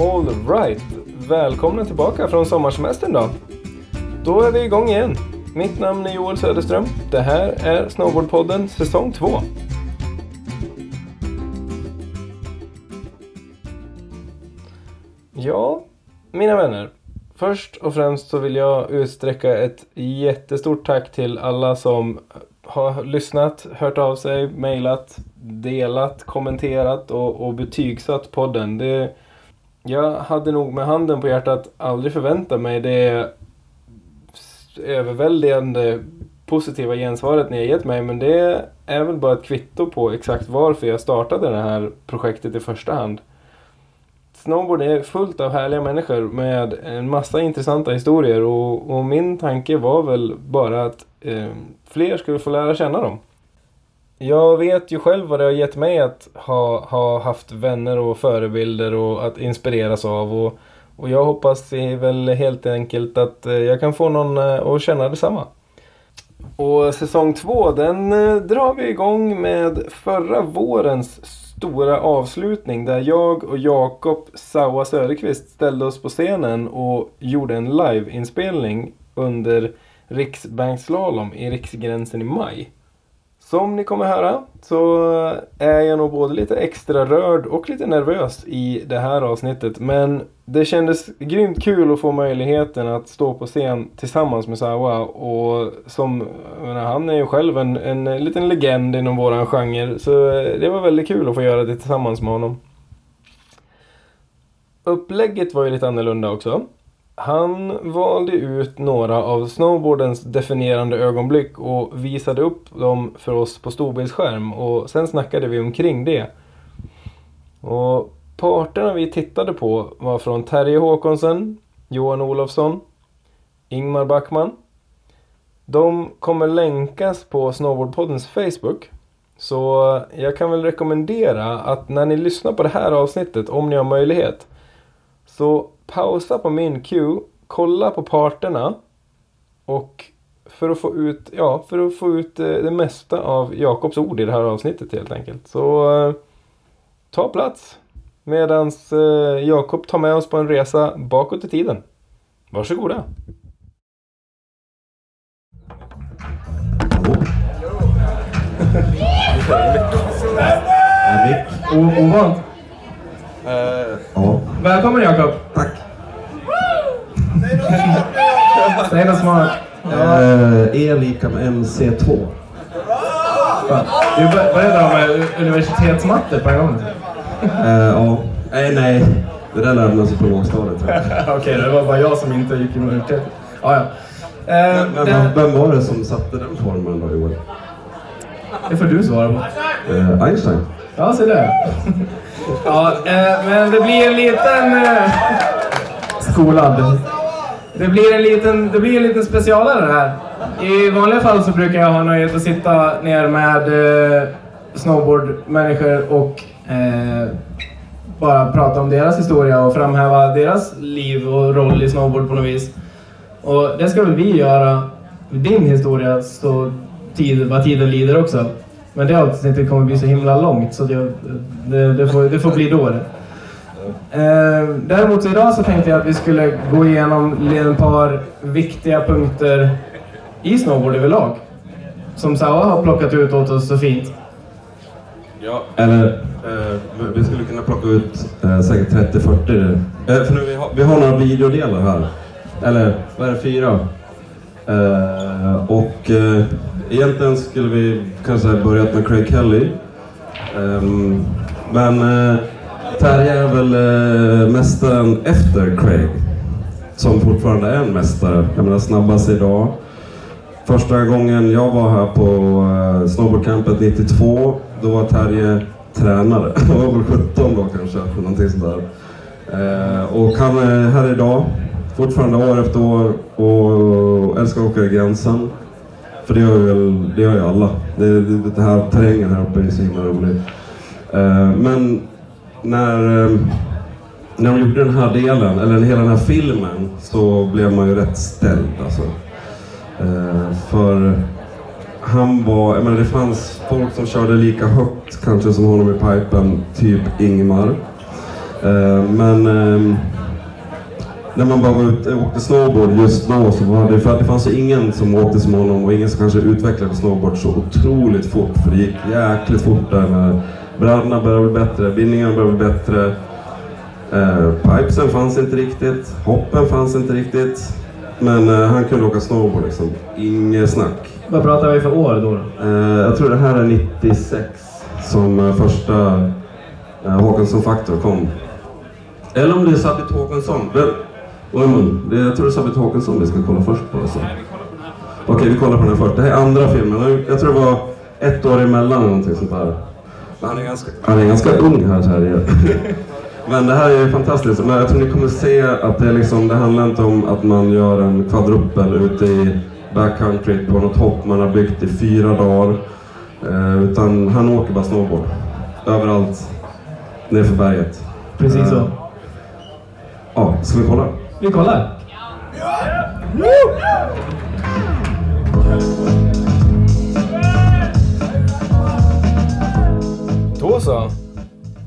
All right. Välkomna tillbaka från sommarsemestern då. Då är vi igång igen. Mitt namn är Joel Söderström. Det här är Snowboardpodden säsong 2. Ja, mina vänner. Först och främst så vill jag utsträcka ett jättestort tack till alla som har lyssnat, hört av sig, mejlat, delat, kommenterat och, och betygsatt podden. Det, jag hade nog med handen på hjärtat aldrig förväntat mig det överväldigande positiva gensvaret ni har gett mig. Men det är väl bara ett kvitto på exakt varför jag startade det här projektet i första hand. Snowboard är fullt av härliga människor med en massa intressanta historier och, och min tanke var väl bara att eh, fler skulle få lära känna dem. Jag vet ju själv vad det har gett mig att ha, ha haft vänner och förebilder och att inspireras av. Och, och jag hoppas väl helt enkelt att eh, jag kan få någon eh, att känna detsamma. Och säsong två den eh, drar vi igång med förra vårens stora avslutning där jag och Jakob Saua Söderqvist ställde oss på scenen och gjorde en liveinspelning under Riksbankslalom i Riksgränsen i maj. Som ni kommer höra så är jag nog både lite extra rörd och lite nervös i det här avsnittet. Men det kändes grymt kul att få möjligheten att stå på scen tillsammans med Sawa. Och som, menar, han är ju själv en, en liten legend inom våran genre. Så det var väldigt kul att få göra det tillsammans med honom. Upplägget var ju lite annorlunda också. Han valde ut några av snowboardens definierande ögonblick och visade upp dem för oss på storbildsskärm och sen snackade vi omkring det. Och parterna vi tittade på var från Terje Håkonsen, Johan Olofsson, Ingmar Backman. De kommer länkas på Snowboardpoddens Facebook. Så jag kan väl rekommendera att när ni lyssnar på det här avsnittet, om ni har möjlighet, så pausa på min cue, kolla på parterna och för att få ut, ja, för att få ut eh, det mesta av Jakobs ord i det här avsnittet helt enkelt. Så eh, ta plats medans eh, Jakob tar med oss på en resa bakåt i tiden. Varsågoda! Välkommen Jakob! tack. Säg något smart. Eh, E lika med MC2. Du började med universitetsmatte på en gång. Eh, ja, nej, nej. Det där lärde man sig på lågstadiet. Okej, det var bara jag som inte gick i universitet. Ja, ja. Eh, Men det, vem, vem var det som satte den formen då Joel? det får du svara på. Eh, Einstein? Ja, se det. Ja, eh, men det blir en liten... Eh, skolad. Det blir en liten, det blir en liten specialare det här. I vanliga fall så brukar jag ha nöjet att sitta ner med eh, snowboardmänniskor och eh, bara prata om deras historia och framhäva deras liv och roll i snowboard på något vis. Och det ska väl vi göra din historia så tid, vad tiden lider också. Men det avsnittet kommer bli så himla långt så det, det, det, får, det får bli då det. Eh, däremot idag så tänkte jag att vi skulle gå igenom ett par viktiga punkter i snowboard överlag. Som Sawa har plockat ut åt oss så fint. Ja, eller eh, vi skulle kunna plocka ut eh, säkert 30-40. Eh, för nu vi har, vi har några videodelar här. Eller vad är det, fyra? Eh, och eh, egentligen skulle vi kanske ha börjat med Craig Kelly. Ehm, men eh, Terje är väl eh, mästaren efter Craig. Som fortfarande är en mästare. Jag menar snabbast idag. Första gången jag var här på uh, snowboardcampet 92, då var Terje tränare. Han var väl 17 då kanske, någonting sånt där. Eh, och han är här idag, fortfarande år efter år och älskar att åka i gränsen. För det gör ju, väl, det gör ju alla. Det, det, det här terrängen här uppe är så himla rolig. Eh, men när, eh, när de gjorde den här delen, eller hela den här filmen, så blev man ju rätt ställd alltså. Eh, för han var, jag menar det fanns folk som körde lika högt kanske som honom i pipen, typ Ingmar. Eh, men ehm, när man bara var ute och åkte snowboard just då så var det, för det fanns ju ingen som åkte som honom och ingen som kanske utvecklade snowboard så otroligt fort. För det gick jäkligt fort där när brädorna började bli bättre, bindningarna började bli bättre. Eh, pipesen fanns inte riktigt, hoppen fanns inte riktigt. Men eh, han kunde åka snowboard liksom, inget snack. Vad pratar vi för år då? då? Eh, jag tror det här är 96 som eh, första eh, Håkansson Faktor kom. Eller om det är Sabit Håkansson. Oj, men, det, jag tror det är Sabit Håkansson vi ska kolla först på. Alltså. Okej, vi kollar på den här först. Det här är andra filmen. Jag tror det var ett år emellan eller någonting sånt där. Han är ganska, han är ganska ung här, Terje. Men det här är fantastiskt. Men jag tror ni kommer se att det, är liksom, det handlar inte om att man gör en kvadrupel ute i backcountry på något hopp man har byggt i fyra dagar. Eh, utan han åker bara snowboard. Överallt. Nerför berget. Precis så. Eh, Ja, ska vi kolla? Vi kollar. Då så.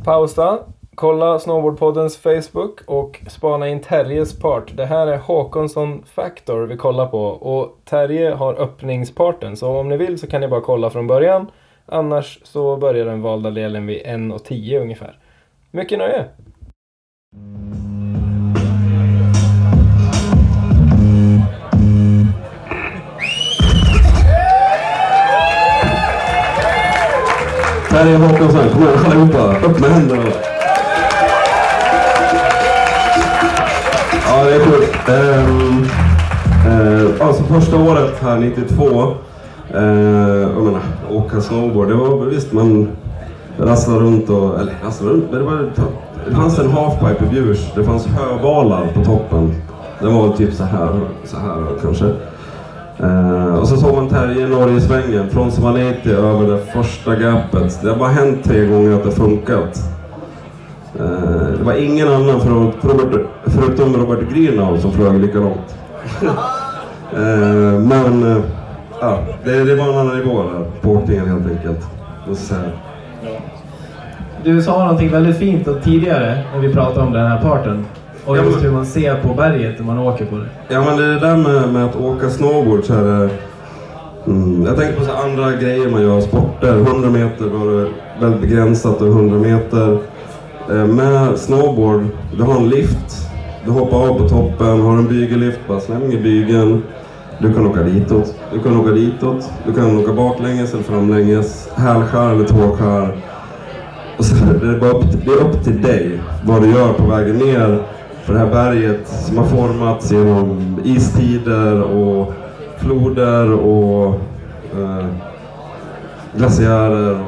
Pausa. Kolla Snowboardpoddens Facebook och spana in Terjes part. Det här är Håkonsson Factor vi kollar på. Och Terje har öppningsparten. Så om ni vill så kan ni bara kolla från början. Annars så börjar den valda delen vid 1.10 ungefär. Mycket nöje! Här är Håkan sen. kom igen allihopa. Upp med händerna. Ja, det är sjukt. Um, uh, alltså första året här, 92. Uh, eh, jag menar, åka snowboard. Det var visst, man rasslade runt och... Eller rasslade runt, men det var... Det fanns en halfpipe i Bjurs. Det fanns höbalar på toppen. Den var typ så här, så här kanske. Eh, och så såg man Terje i Norgesvängen från Svaneti över det första gapet. Det har bara hänt tre gånger att det funkat. Eh, det var ingen annan Robert, förutom Robert Greenau som flög lika långt. eh, men ja, det, det var en annan nivå där på åkningen helt enkelt. Måste säga. Du sa någonting väldigt fint tidigare när vi pratade om den här parten. Och Ja, just hur man ser på berget när man åker på det. Ja men det där med, med att åka snowboard så är det... Mm, jag tänker på så här andra grejer man gör, sporter. 100 meter var det väldigt begränsat och 100 meter. Eh, med snowboard, du har en lift. Du hoppar av på toppen, har en bygelift, bara släng i bygeln. Du kan åka ditåt, du kan åka ditåt, du kan åka baklänges eller framlänges, hälskär eller tvåskär. Och så är det, bara upp, till- det är upp till dig vad du gör på vägen ner för det här berget som har formats genom istider och floder och eh, glaciärer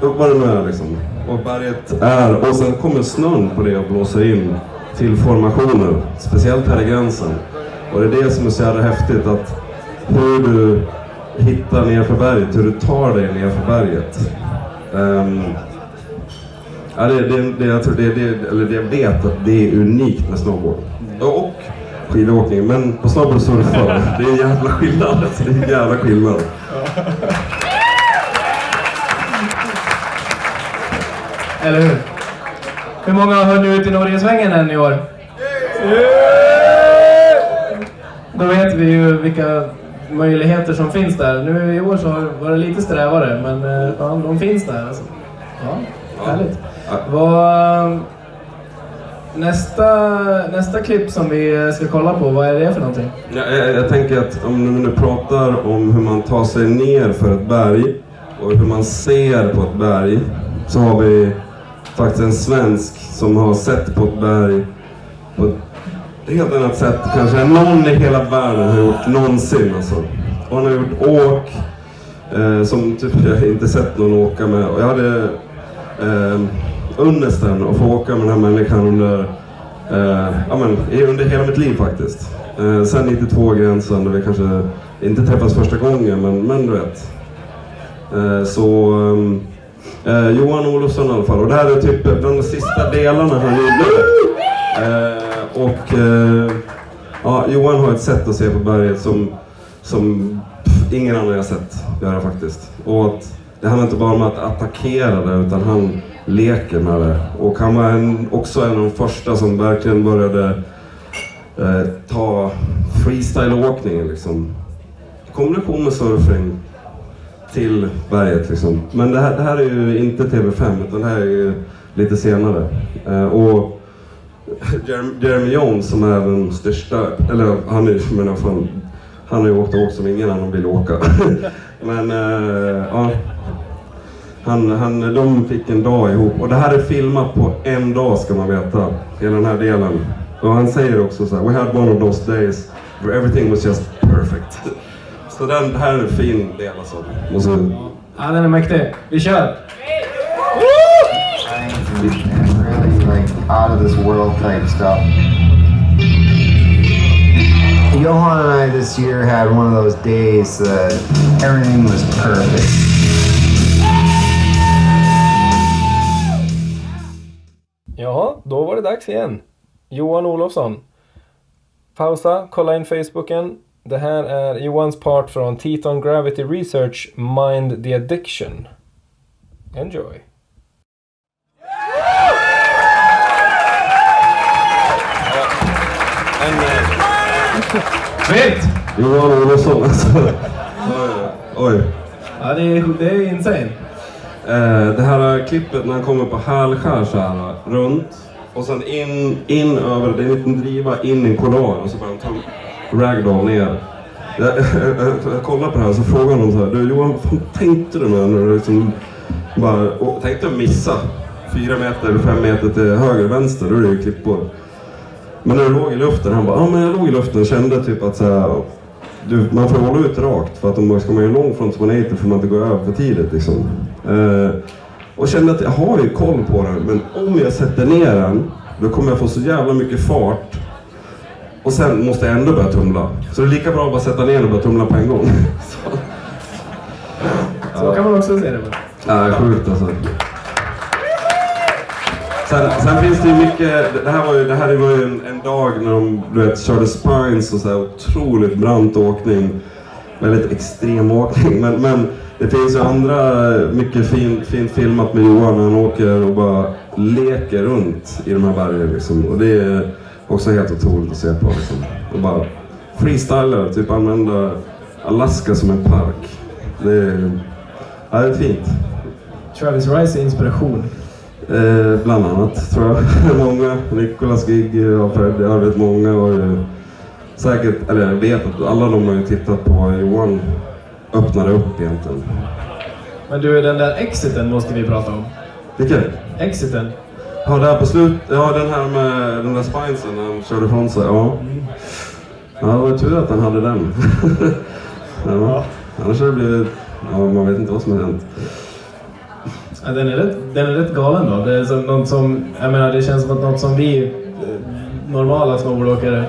och vad det nu är liksom. Och berget är, och sen kommer snön på det och blåser in till formationer, speciellt här i gränsen. Och det är det som är så jävla häftigt att hur du hittar nerför berget, hur du tar dig nerför berget. Ehm, Ja, det, det, det, jag tror det, det, eller det jag vet att det är unikt med snowboard. Och skidåkning. Men på snowboard surfar, det är en jävla skillnad. Alltså, det är en jävla skillnad. Eller hur? Hur många har hunnit ut i Norgesvängen än i år? Då vet vi ju vilka möjligheter som finns där. Nu i år så har- var det lite strävare, men eh, fan, de finns där. Alltså. Ja, härligt. Vad, nästa, nästa klipp som vi ska kolla på, vad är det för någonting? Jag, jag, jag tänker att om vi nu pratar om hur man tar sig ner för ett berg och hur man ser på ett berg så har vi faktiskt en svensk som har sett på ett berg på ett helt annat sätt kanske än någon i hela världen har gjort någonsin. Alltså. Och han har gjort åk eh, som typ jag inte sett någon åka med. Och jag hade eh, Unnesten att få åka med den här människan under, eh, ja, men, under hela mitt liv faktiskt. Eh, sen 92 gränsen där vi kanske inte träffas första gången, men, men du vet. Eh, så ehm, eh, Johan Olofsson i alla fall. Och det här är typ bland de sista delarna han gjorde. Eh, och eh, ja, Johan har ett sätt att se på berget som, som pff, ingen annan jag har sett göra faktiskt. Och att det handlar inte bara om att attackera det utan han leker med det. Och han var en, också en av de första som verkligen började eh, ta freestyleåkningen liksom. I kombination med surfing till berget liksom. Men det här, det här är ju inte TV5 utan det här är ju lite senare. Eh, och Jeremy, Jeremy Jones som är den största, eller han är men i alla fall, han har ju åkt och åkt som ingen annan vill åka. men eh, ja. Han, han, de fick en dag ihop och det här är filmat på en dag ska man veta. Hela den här delen. Och han säger också så här, We had one of those days where everything was just perfect. Så den, här är en fin del alltså. Måste, Ja, den är mäktig. Vi kör! really like out of this world type stuff. Johan and I this year had one of those days that everything was perfect. Jaha, då var det dags igen. Johan Olofsson. Pausa, kolla in Facebooken. Det här är Johans part från Teton Gravity Research Mind the Addiction. Enjoy! En, Fint! Johan Olofsson alltså. Oj. Ja, det är, det är insane. Eh, det här klippet när han kommer på hälskär så här runt och sen in, in över, det är en liten driva in i en kollar och så bara ta ragdoll ner. Jag, jag, jag kollar på det här så frågar honom så här, du Johan vad fan tänkte du med när du liksom bara, och, tänkte du missa fyra meter eller fem meter till höger och vänster, då är det ju klippor. Men när du låg i luften, han bara, ja men jag låg i luften och kände typ att så här, du, man får hålla ut rakt för att om ska man göra lång front 180 får man inte gå över för tidigt liksom. Eh, och kände att jag har ju koll på den, men om jag sätter ner den, då kommer jag få så jävla mycket fart. Och sen måste jag ändå börja tumla. Så det är lika bra att bara sätta ner den och börja tumla på en gång. så. Så kan man också se det. Ja, sjukt alltså. Sen, sen finns det ju mycket, det här var ju, det här var ju en, en dag när de du vet, körde spines och så här otroligt brant åkning. Väldigt extrem åkning. Men, men det finns ju andra, mycket fint fin filmat med Johan när han åker och bara leker runt i de här bergen liksom. Och det är också helt otroligt att se på liksom. Och bara freestylar, typ använda Alaska som en park. Det är, ja, det är fint. Travis Rice är inspiration. Eh, bland annat, tror jag. många. Nicolas Gigg och Freddy, jag vet många och ju säkert, eller jag vet att alla de har ju tittat på Johan öppnade upp egentligen. Men du, den där exiten måste vi prata om. Vilken? Exiten. Ja, där på slut, ja den här med den där spinesen när han körde ifrån sig, ja. Ja, det var tur att han hade den. ja. Annars hade det blivit, ja man vet inte vad som har hänt. Ja, den, är rätt, den är rätt galen då. Det, är som något som, jag menar, det känns som att något som vi eh, normala snowboardåkare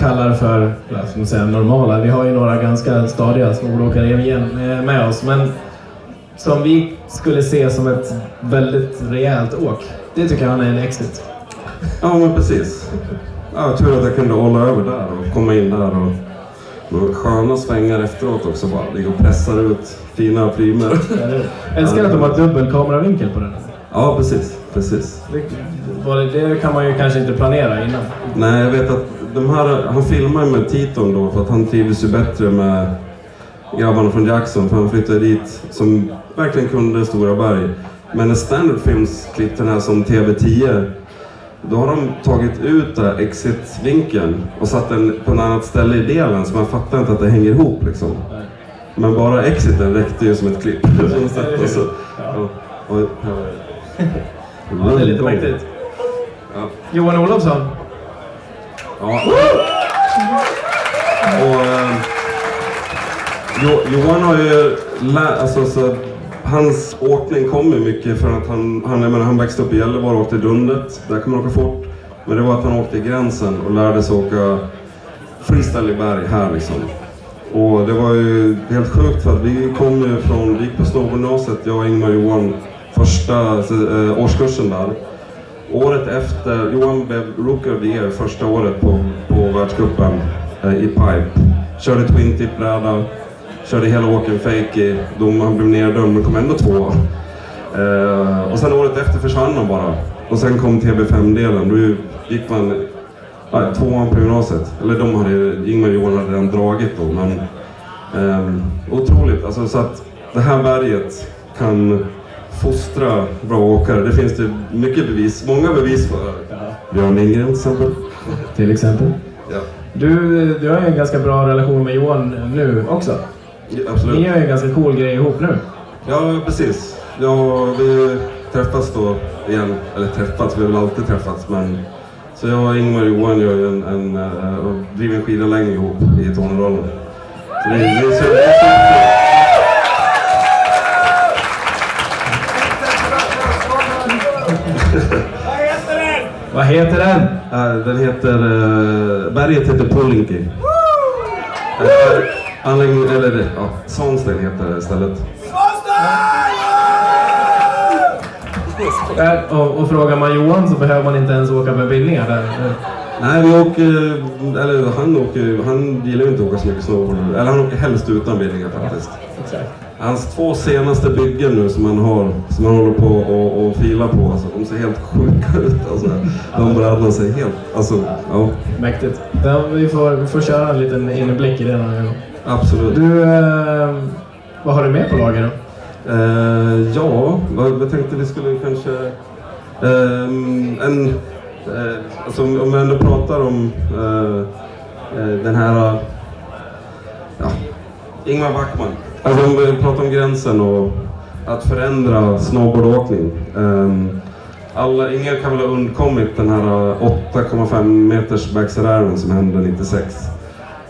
kallar för, vad ska man säga, normala. Vi har ju några ganska stadiga snowboardåkare igen med, oss. Men som vi skulle se som ett väldigt rejält åk. Det tycker jag han är en exit. Ja, men precis. Ja, tur att jag kunde hålla över där och komma in där och, och sköna svängar efteråt också bara. Ligga och pressar ut fina primer. Jag älskar att de har dubbel kameravinkel på den. Ja, precis. Precis. Det, var det, kan man ju kanske inte planera innan. Nej, jag vet att de här, han filmar med Titon då för att han trivdes ju bättre med grabbarna från Jackson för han flyttade dit som verkligen kunde Stora Berg. Men när Standard Films klippte den här som TV10 då har de tagit ut där exit-vinkeln och satt den på ett annat ställe i delen så man fattar inte att det hänger ihop liksom. Men bara exiten räckte ju som ett klipp. Och och, och, Ja, det är lite mäktigt. Ja. Johan Olofsson. Ja. Och, eh, jo, Johan har ju lä- alltså, så, hans åkning kommer mycket från att han, han, jag menar, han växte upp i Gällivare och åkte Dundet. Där kan man åka fort. Men det var att han åkte i gränsen och lärde sig åka freestyle i berg här liksom. Och det var ju helt sjukt för att vi kom ju från, vi gick på snowboardgymnasiet, jag och Ingmar och Johan, första eh, årskursen där. Året efter, Johan blev Rookie of the Year första året på, på världscupen eh, i pipe. Körde twin tip bräda, körde hela åken fake i dom. Han blev neddömd men kom ändå tvåa. Eh, och sen året efter försvann han bara. Och sen kom TB5-delen. Då gick man ja, tvåan på gymnasiet. Eller de hade, Ingmar och Johan hade redan dragit då. Men, eh, otroligt. Alltså, så att det här berget kan fostra bra åkare. Det finns det mycket bevis, många bevis för. Björn Lindgren till exempel. Till exempel. Ja, Du, du har ju en ganska bra relation med Johan nu också. absolut. Ni gör ju en ganska cool grej ihop nu. Ja, precis. Ja, vi träffas då igen. Eller träffats, vi har väl alltid träffats. Men... Så jag och Ingmar och Johan gör ju en, en, eh, och driver en skidanläggning ihop i Tornedalen. Så det, det är så, heter den? Eh, Den heter... eh, berget heter Pullinki. Uh, anläggning, eller ja, Svansten heter stället. Äh, och, och frågar man Johan så behöver man inte ens åka med bildningar där. Nej, vi åker... Eller han åker... Han gillar ju inte att åka så mycket snowboard. Eller han åker helst utan bindningar faktiskt. Exakt. Hans två senaste byggen nu som han har, som han håller på och, och filar på, alltså, de ser helt sjuka ut. Alltså, de brädorna ser helt... Alltså, ja, Mäktigt. Ja, vi, får, vi får köra en liten inblick i det någon gång. absolut. Du, eh, vad har du med på lager då? Eh, ja, vad tänkte vi skulle kanske... ehm, en, eh, alltså om om vi ändå pratar om eh, eh, den här... ja, Ingmar Backman. Alltså om vi pratar om gränsen och att förändra snowboardåkning. Um, alla, ingen kan väl ha undkommit den här eh, 8,5 meters backserären som hände 96.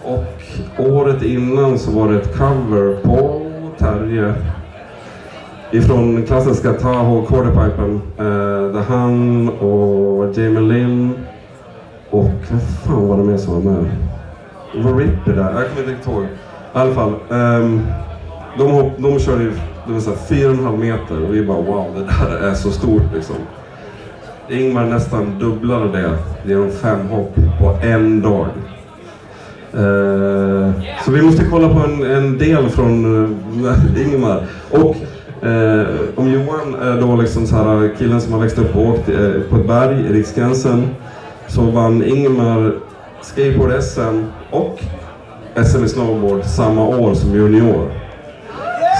Och året innan så var det ett cover på Terje ifrån klassiska Tahoe Quarterpipen. Eh, där han och Jamie Lynn och vad fan var det mer som var med? Det var Ripper där, jag kommer inte riktigt ihåg. I alla fall. Um, de, hopp, de körde ju det var så här, fyra och en halv meter och vi bara wow, det där är så stort liksom. Ingmar nästan dubblade det genom fem hopp på en dag. Eh, så vi måste kolla på en, en del från uh, Ingmar. Och uh, om Johan är då liksom så här, killen som har växt upp och åkt eh, på ett berg i Riksgränsen så vann Ingmar skateboard-SM och SM i snowboard samma år som junior.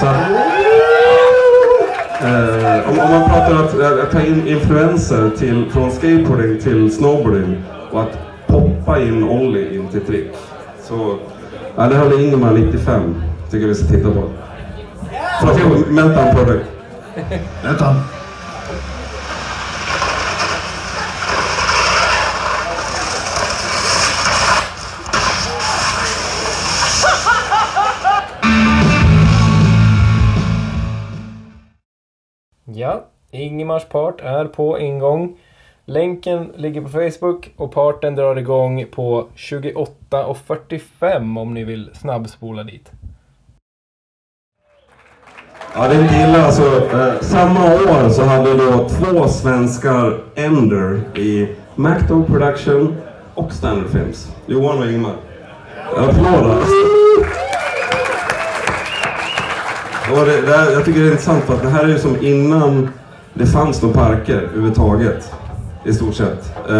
Så att, eh, om, om man pratar om att, att ta in influenser till, från skateboarding till snowboarding och att poppa in ollie in till trick. Så, ja, det hade Ingemar 95, tycker vi ska titta på. Varsågod, Meltdown Product. Vänta. Ingemars part är på ingång. Länken ligger på Facebook och parten drar igång på 28.45 om ni vill snabbspola dit. Ja, det är illa. Alltså, eh, samma år så hade då två svenskar Ender i Macdo Production och Standard Films. Johan och Ingemar. Applåder! Och det, det här, jag tycker det är intressant för att det här är ju som innan det fanns några parker överhuvudtaget. I stort sett. Eh,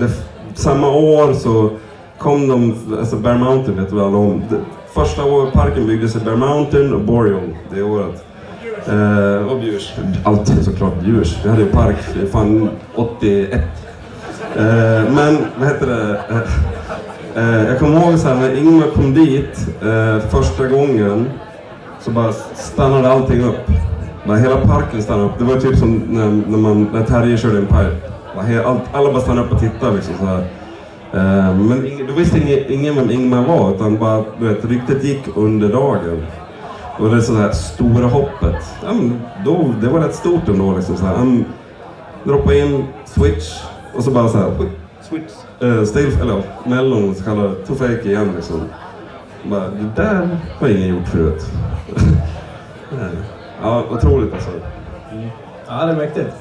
det, samma år så kom de, alltså Bear Mountain vet du väl om. Det, första året parken byggdes i Bear Mountain och Boreal det året. Eh, och Bjurs. Alltid såklart Bjurs. Vi hade ju park, fan 81. Eh, men vad heter det? Eh, eh, jag kommer ihåg så här, när Ingmar kom dit eh, första gången så bara stannade allting upp. Men hela parken stannade upp. Det var typ som när, när, man, när Terje körde en pipe. Allt, alla bara stannade upp och tittade liksom så här. Eh, men ing, då visste ingen, ingen vem Ingmar var utan bara, du vet, ryktet gick under dagen. Och det sådär stora hoppet. Ja, men då, det var rätt stort ändå liksom. Så här. Han droppade in switch och så bara så här. Switch. Uh, still, eller ja, mellon så kallade tofake igen liksom. Bara, det där har ingen gjort förut. Eh. Ja, otroligt alltså. Ja, det är mäktigt.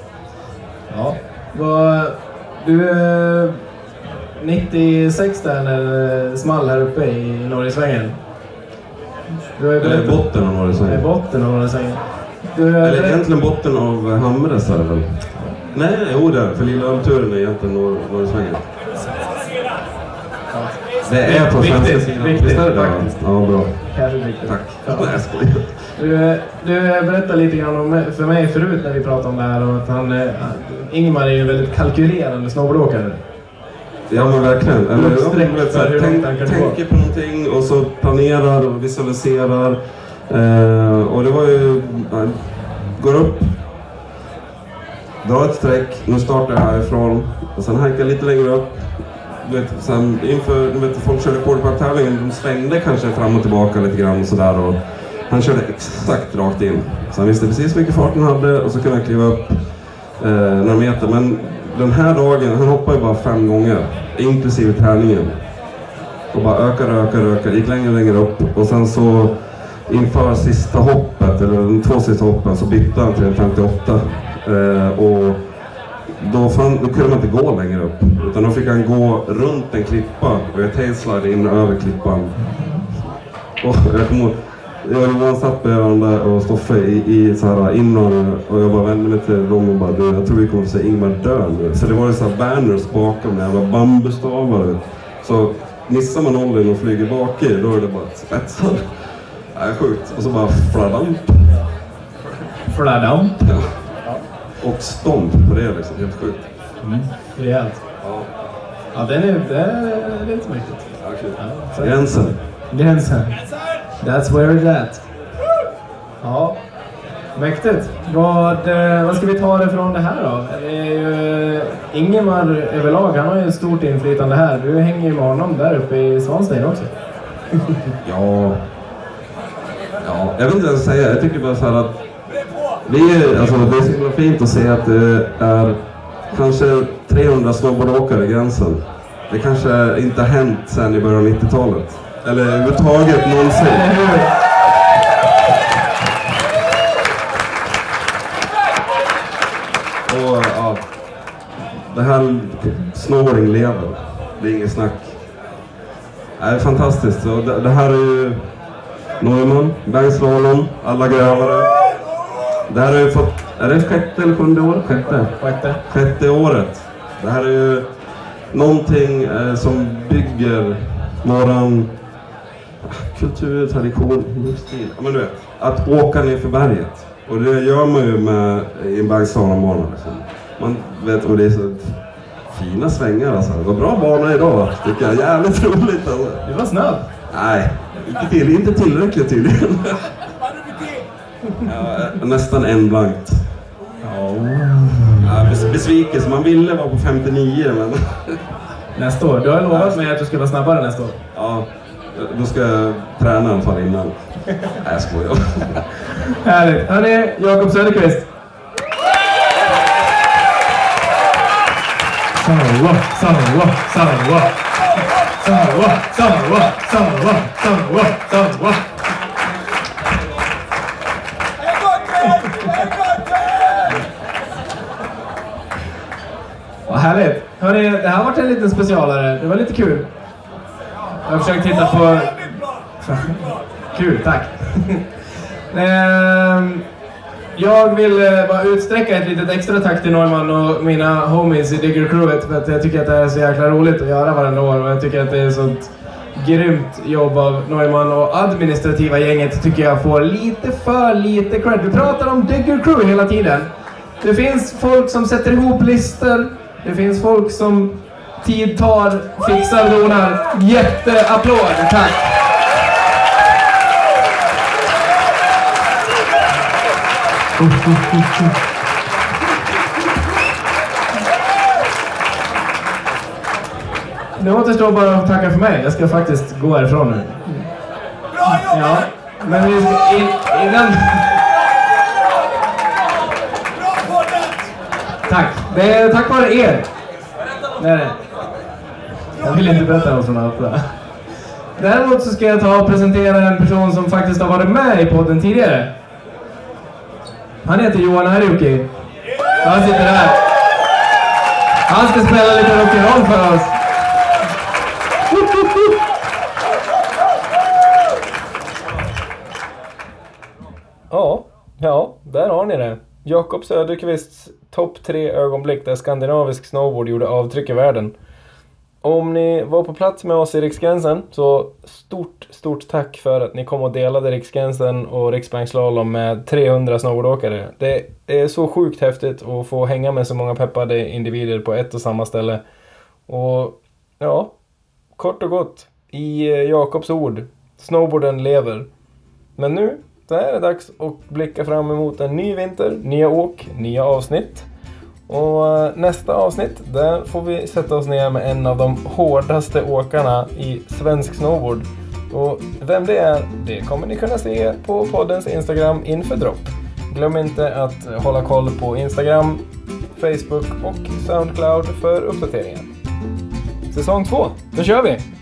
Ja. Vad, du, eh, 96 där när det small här uppe i Norgesvängen. Du har ju Eller botten av norra Det är svängen. botten av har Eller egentligen botten av Hamres är det väl? Nej, jo det. För Lilla Ölturen är egentligen norr, norra svängen. Det är på svenska sidan. Visst är det det? Ja, bra. Kanske. Tack. Ja. Nej, jag skojar. Du, du berättade lite grann om, för mig förut när vi pratade om det här och att han, eh, Ingmar är ju en väldigt kalkylerande snowboardåkare. Ja men verkligen. Eller, ja, men, så här, tänk, tänker på någonting och så planerar och visualiserar. Eh, och det var ju... eh, går upp. Drar ett streck. Nu startar jag härifrån. Och sen hankar jag lite längre upp. Du vet, sen inför, du vet, folk körde quarterback-tävlingen. De svängde kanske fram och tillbaka lite grann och sådär. Han körde exakt rakt in. Så han visste precis hur mycket fart han hade och så kunde han kliva upp eh, några meter. Men den här dagen, han hoppade ju bara fem gånger. Inklusive träningen. Och bara ökade, ökade, ökade. Gick längre och längre upp. Och sen så inför sista hoppet, eller de två sista hoppen, så bytte han till en 58. Eh, och då, fann, då kunde man inte gå längre upp. Utan då fick han gå runt en klippa och jag tailslide in över klippan. Och jag kommer jag och Johan satt bredvid varandra och Stoffe i, i så här innan och jag bara vände mig till dem och bara du, jag tror vi kommer att se Ingmar dö nu. För det var ju så här banners bakom med jävla bambustavar. Så missar man oljen och flyger bak i, då är det bara spetsar. Nej, sjukt. Och så bara fladamp. Fladamp. Ja. Och stomp på det liksom, helt sjukt. Rejält. Ja, Ja, den är, det är lite mäktigt. ja. Ja, Gränsen. Gränsen. That's where it's at. Ja, mäktigt. Vad, eh, vad ska vi ta det från det här då? Det är ju, eh, Ingemar överlag, han har ju stort inflytande här. Du hänger ju med honom där uppe i Svanstein också. Ja. Ja, jag vet inte vad jag ska säga. Jag tycker bara så här att vi är, alltså, det är så himla fint att se att det är kanske 300 snowboardåkare i gränsen. Det kanske inte har hänt sedan i början av 90-talet. Eller överhuvudtaget någonsin. Och ja, det här snowboarding lever. Det är inget snack. Det är fantastiskt. Och det, det här är ju Neumann, bergsslalom, alla grövare. Det här har ju fått, är det sjätte eller sjunde året? Sjätte. Sjätte. Sjätte året. Det här är ju någonting eh, som bygger våran kultur, tradition, livsstil. Ja, men du vet, att åka ner för berget. Och det gör man ju med, i en bergslalombana. Liksom. Man vet, och det är så fina svängar alltså. Det var bra bana idag tycker jag. Jävligt roligt alltså. Du var snabb. Nej, inte, till, inte tillräckligt tydligen. Ja, nästan en blankt. Ja, bes- besvikelse. Man ville vara på 59 men... Nästa år. Du har lovat mig att du ska vara snabbare nästa år. Ja, då ska jag träna en fall innan. Nej, jag skojar. Härligt. Hörni, Jakob Söderqvist. Sawa, sawa, sawa. Sawa, sawa, sawa, sawa, sawa. Vad härligt. Hörni, det här har varit en liten specialare. Det var lite kul. Jag har försökt titta på... Kul, tack. Ehm, jag vill eh, bara utsträcka ett litet extra tack till Norman och mina homies i Digger Crewet för att jag tycker att det här är så jäkla roligt att göra varenda år och jag tycker att det är ett sånt grymt jobb av Neumann och administrativa gänget tycker jag får lite för lite cred. Vi pratar om Digger Crew hela tiden. Det finns folk som sätter ihop listor. Det finns folk som tid tar, fixar, donar. Jätteapplåd, tack! Nu återstår bara att tacka för mig. Jag ska faktiskt gå härifrån nu. Bra jobbat! Ja, men vi ska, in, innan... Bra poddat! Tack. Det är tack vare er. Det är det. Jag vill inte berätta något sådana allt där. Däremot så ska jag ta och presentera en person som faktiskt har varit med i podden tidigare. Han heter Johan Harjuki. Han sitter här. Han ska spela lite rock'n'roll för oss. Ja, ja, där har ni det. Jakob Söderqvists topp tre ögonblick där skandinavisk snowboard gjorde avtryck i världen. Om ni var på plats med oss i Riksgränsen så stort, stort tack för att ni kom och delade Riksgränsen och Riksbankslalom med 300 snowboardåkare. Det är så sjukt häftigt att få hänga med så många peppade individer på ett och samma ställe. Och ja, kort och gott, i eh, Jakobs ord, snowboarden lever. Men nu, så är det dags att blicka fram emot en ny vinter, nya åk, nya avsnitt. Och eh, nästa avsnitt, där får vi sätta oss ner med en av de hårdaste åkarna i svensk snowboard. Och vem det är, det kommer ni kunna se på poddens Instagram inför dropp. Glöm inte att hålla koll på Instagram, Facebook och Soundcloud för uppdateringar. Säsong två, då kör vi!